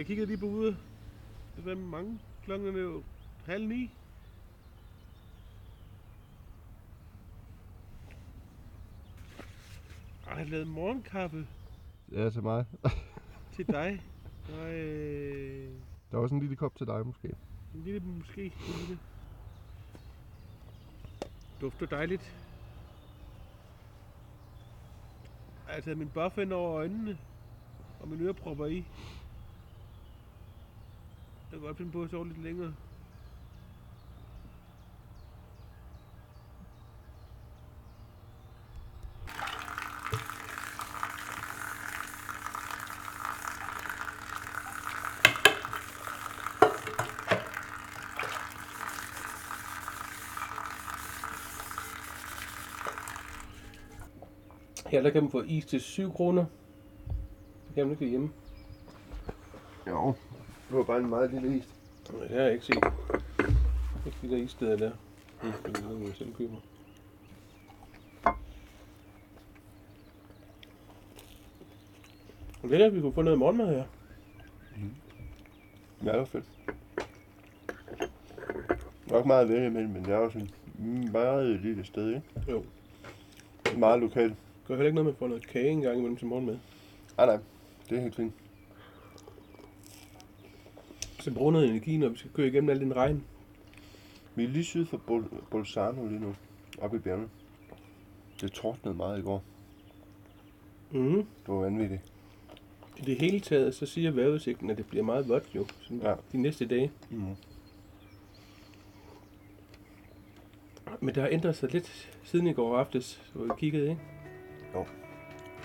jeg kiggede lige på ude. Det er mange. Klokken er jo halv ni. Ej, jeg har lavet morgenkaffe Ja, til mig. til dig. Ej, Der er også en lille kop til dig, måske. en lille måske. En lille. Dufter dejligt. Jeg har taget min buff ind over øjnene. Og mine ørepropper i. Jeg kan godt finde på at sove lidt længere. Her der kan man få is til 7 kroner. Det kan man ikke hjemme. Jo. Det var bare en meget lille is. Nej, det har jeg ikke set. Ikke de der issteder der. Mm, det er noget, jeg selv køber. Det er, at vi kunne få noget morgenmad her. Ja, det var fedt. Nok meget vælge imellem, men det er sådan et meget lille sted, ikke? Jo. Meget lokalt. Gør heller ikke noget med at få noget kage engang imellem til morgenmad. Ah, nej. Det er helt fint. Så bruger noget energi, når vi skal køre igennem al den regn. Vi er lige syd for Bol- Bolzano lige nu. Oppe i bjergene. Det tordnede meget i går. Mm. Det var vanvittigt. I det hele taget, så siger vejrudsigten, at det bliver meget vådt jo. Sådan Ja. De næste dage. Mm. Men der har ændret sig lidt siden i går aftes, hvor vi kiggede, ikke?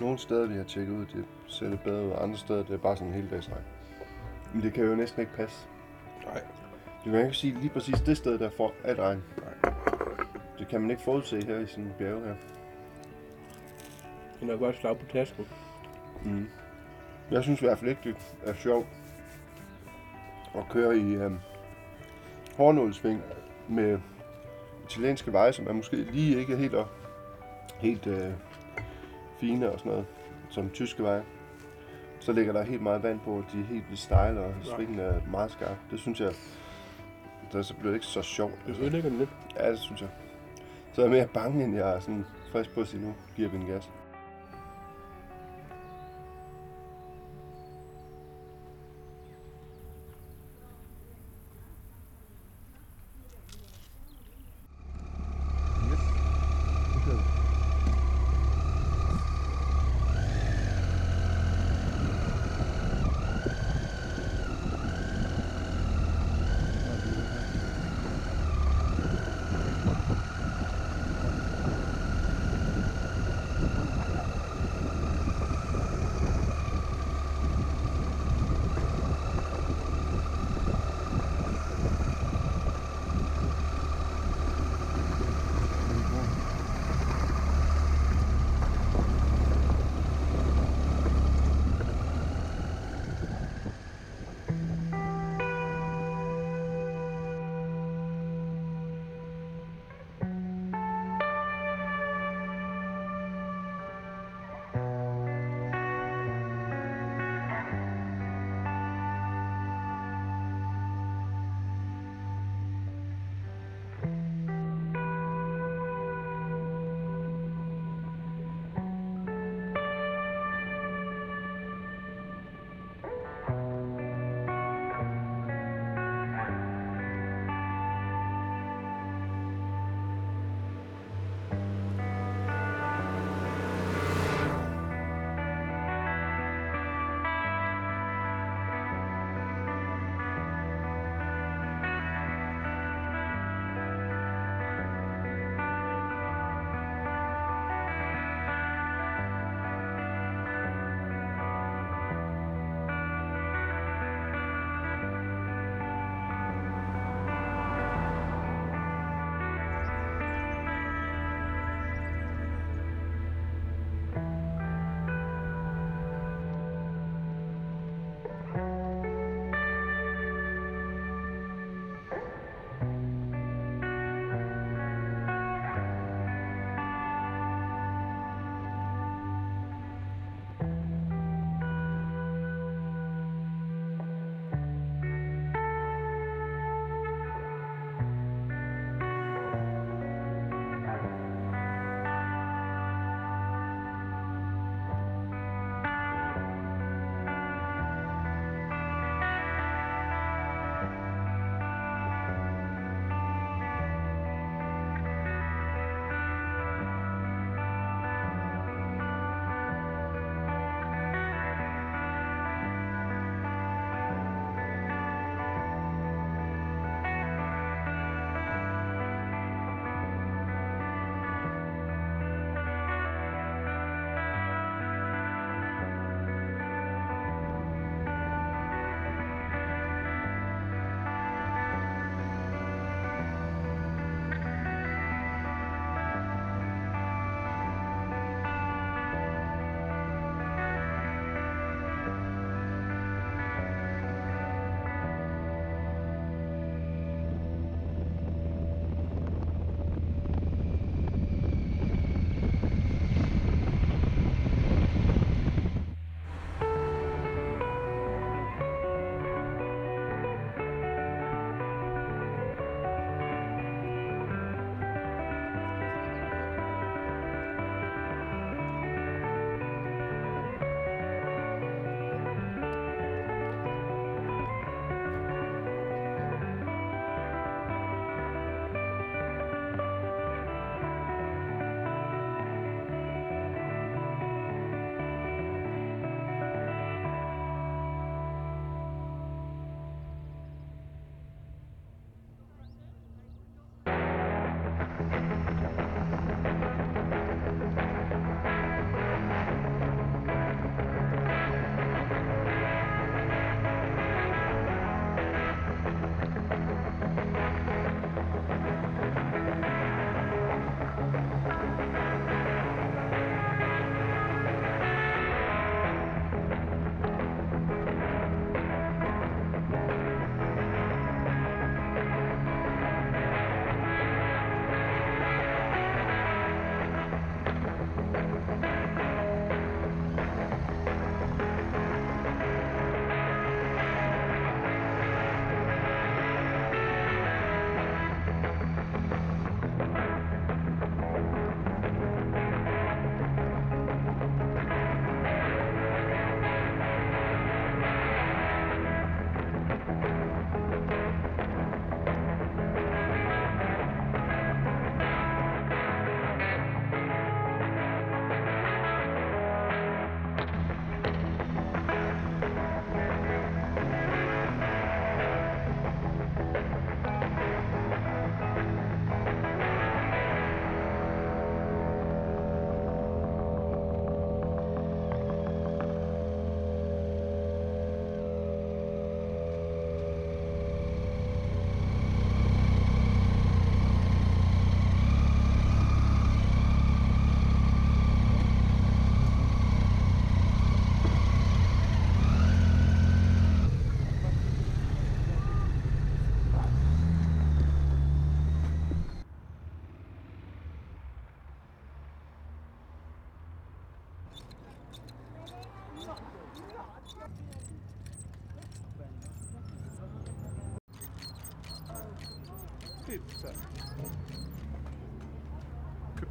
Nogle steder, vi har tjekket ud, det ser lidt bedre ud. Andre steder, det er bare sådan en hel dags regn. Men det kan jo næsten ikke passe. Nej. Du kan ikke sige lige præcis det sted, der får alt regn. Nej. Det kan man ikke forudse her i sådan en bjerg her. Det er godt slag på tasken. Mm. Jeg synes i hvert fald ikke, det er sjovt at køre i um, hårnålsving med italienske veje, som er måske lige ikke helt, og, helt uh, fine og sådan noget, som tyske veje. Så ligger der helt meget vand på, og de er helt vildt stejle, og svingen er meget skarp. Det synes jeg, der så bliver det ikke så sjovt. Det ødelægger den lidt. Ja, det synes jeg. Så jeg er mere bange, end jeg er sådan frisk på at sige, nu giver vi en gas.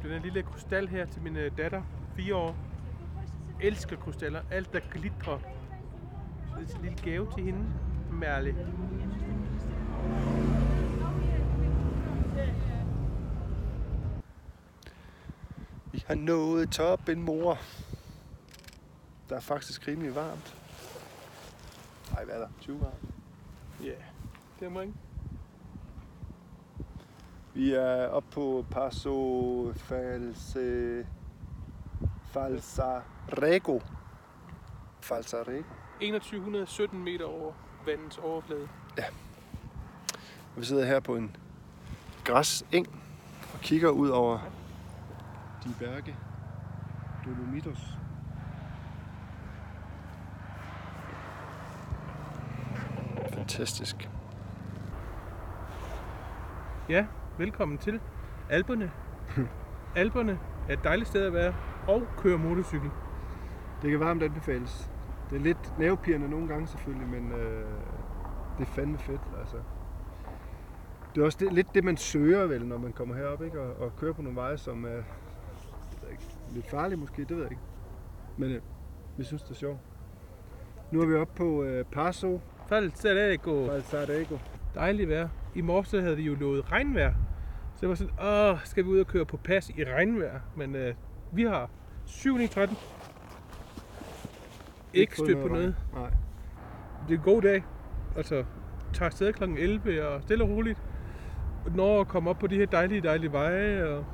Den her lille krystal her til min øh, datter, 4 år. Elsker krystaller. Alt, der glitrer. Så det er en lille gave til hende. Mærle. Vi har nået toppen, mor. Der er faktisk rimelig varmt. Nej, hvad er der? 20 grader. Ja, yeah. det må ikke. Vi er oppe på Paso False... Falsarego. Falsarego. 2117 meter over vandets overflade. Og vi sidder her på en græseng og kigger ud over de berge. Dolomitos. Fantastisk. Ja, velkommen til Alperne. Alperne er et dejligt sted at være og køre motorcykel. Det kan varmt anbefales. Det er lidt nervepirrende nogle gange selvfølgelig, men øh, det er fandme fedt. Altså. Det er også det, lidt det, man søger vel, når man kommer herop, ikke? Og, og kører på nogle veje, som er ikke, lidt farlige måske, det ved jeg ikke. Men øh, vi synes, det er sjovt. Nu er vi oppe på øh, Paso Falsarego. Falsarego. Dejligt vejr. I morges havde vi jo lovet regnvejr. Så det var sådan, åh, skal vi ud og køre på pas i regnvejr? Men øh, vi har 7 i 13. Ikke stødt på noget. Nej. Det er en god dag. Altså, tager afsted kl. 11 og stille og roligt. Når at komme op på de her dejlige, dejlige veje. Og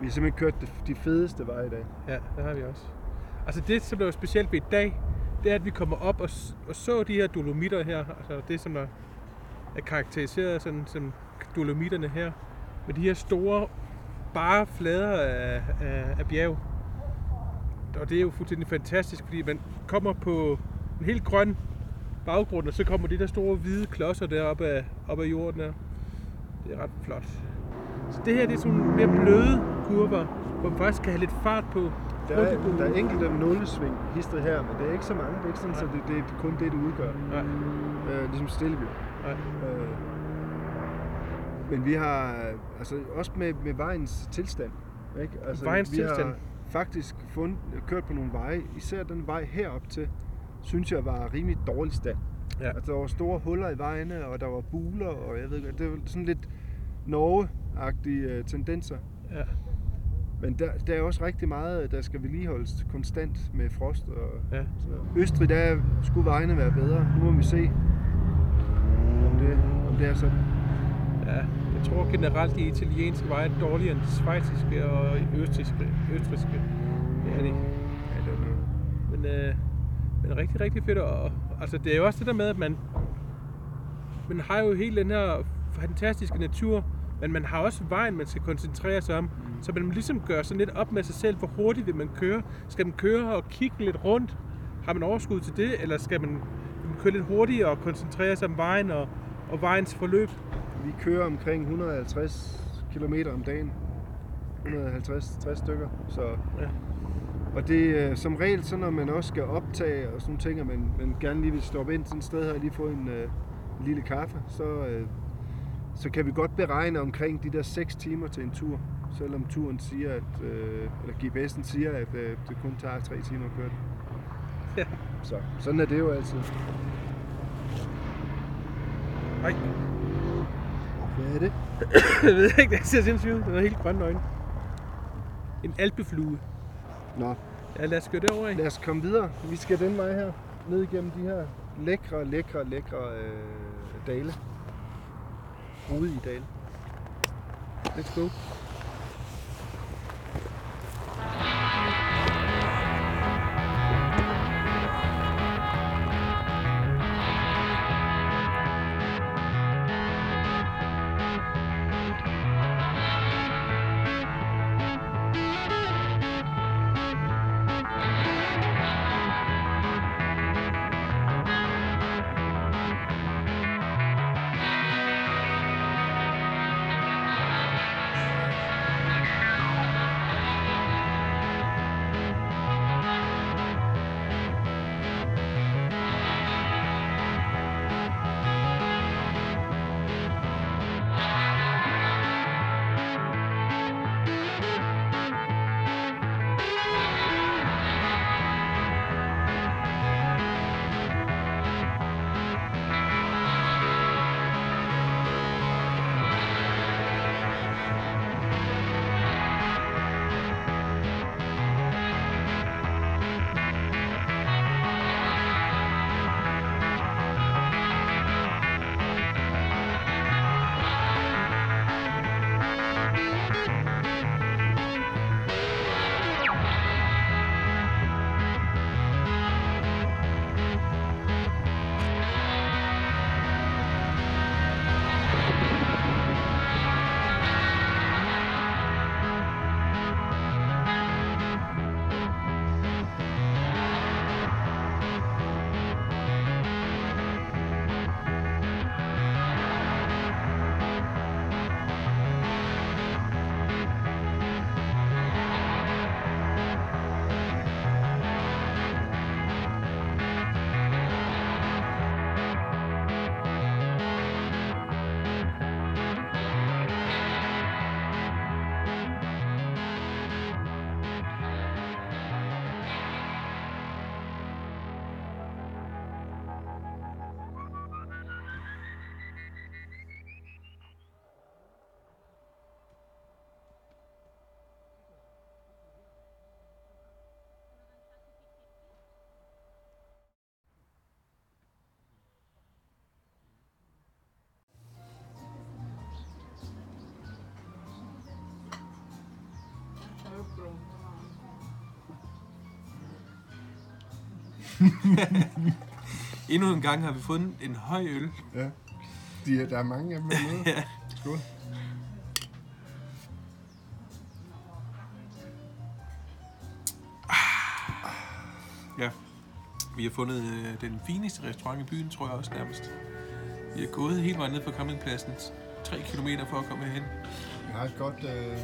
Vi har simpelthen kørt de, de fedeste veje i dag. Ja, det har vi også. Altså det, som der er specielt ved i dag, det er, at vi kommer op og, og så de her dolomitter her. Altså det, som er, er karakteriseret sådan, som dolomitterne her. Med de her store, bare flader af, af, af bjerg. Og det er jo fuldstændig fantastisk, fordi man kommer på en helt grøn baggrund, og så kommer de der store hvide klodser deroppe af, op af jorden her. Det er ret flot. Så det her det er sådan nogle mere bløde kurver, hvor man faktisk kan have lidt fart på. Der er, der er enkelte nullesving hister her, men det er ikke så mange. Det er ikke sådan, så det, det er kun det, det udgør. Nej, Øh, ligesom Stilleby. nej. Øh, men vi har altså også med, med vejens tilstand. Ikke? Altså, Vejens vi tilstand. har faktisk fundet, kørt på nogle veje, især den vej herop til, synes jeg var rimelig dårlig stand. Ja. Altså, der var store huller i vejene, og der var buler, og jeg ved ikke, det var sådan lidt Norge-agtige øh, tendenser. Ja. Men der, der er også rigtig meget, der skal vedligeholdes konstant med frost. Og, Ja. så Østrig, der skulle vejene være bedre. Nu må vi se, om det, om det er sådan. Ja. Jeg tror generelt, de italienske veje er dårligere end de svejsiske og østriske. østriske. Det er de. I don't know. Men, øh, men rigtig, rigtig fedt. Og, altså, det er jo også det der med, at man, man har jo hele den her fantastiske natur, men man har også vejen, man skal koncentrere sig om. Så man ligesom gør sådan lidt op med sig selv, hvor hurtigt vil man køre. Skal man køre og kigge lidt rundt? Har man overskud til det? Eller skal man køre lidt hurtigere og koncentrere sig om vejen og, og vejens forløb? Vi kører omkring 150 km om dagen. 150-60 stykker. Så, Ja. og det er som regel, så når man også skal optage og sådan ting, og man, man gerne lige vil stoppe ind sådan et sted her og lige få en, øh, en lille kaffe, så, øh, så kan vi godt beregne omkring de der 6 timer til en tur. Selvom turen siger, at, øh, eller GPS'en siger, at øh, det kun tager 3 timer at køre den. Ja. Så sådan er det jo altid. Ej, Hvad er det? jeg ved ikke, det ser sindssygt ud. Den er helt grønne øjne. En alpeflue. Nå, Ja, lad os gå derover. Lad os komme videre. Vi skal den vej her. Ned igennem de her lækre, lækre, lækre øh, dale. Ude i dale. Let's go. Endnu en gang har vi fundet en høj øl. Ja. De, er- der er mange af dem med. Ja. Skål. Ja. Vi har fundet øh, den fineste restaurant i byen, tror jeg også nærmest. Vi har gået hele vejen ned på campingpladsen. 3 km for at komme herhen. Jeg har et godt øh,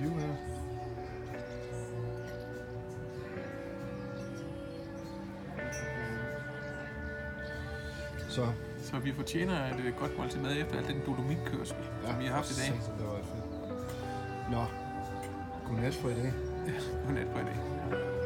view her. Så, Så vi fortjener et øh, godt måltid mad efter al den dolomitkørsel, ja, som vi har haft i dag. satan, Det var fedt. Nå, godnat for i dag. Godnat på i dag.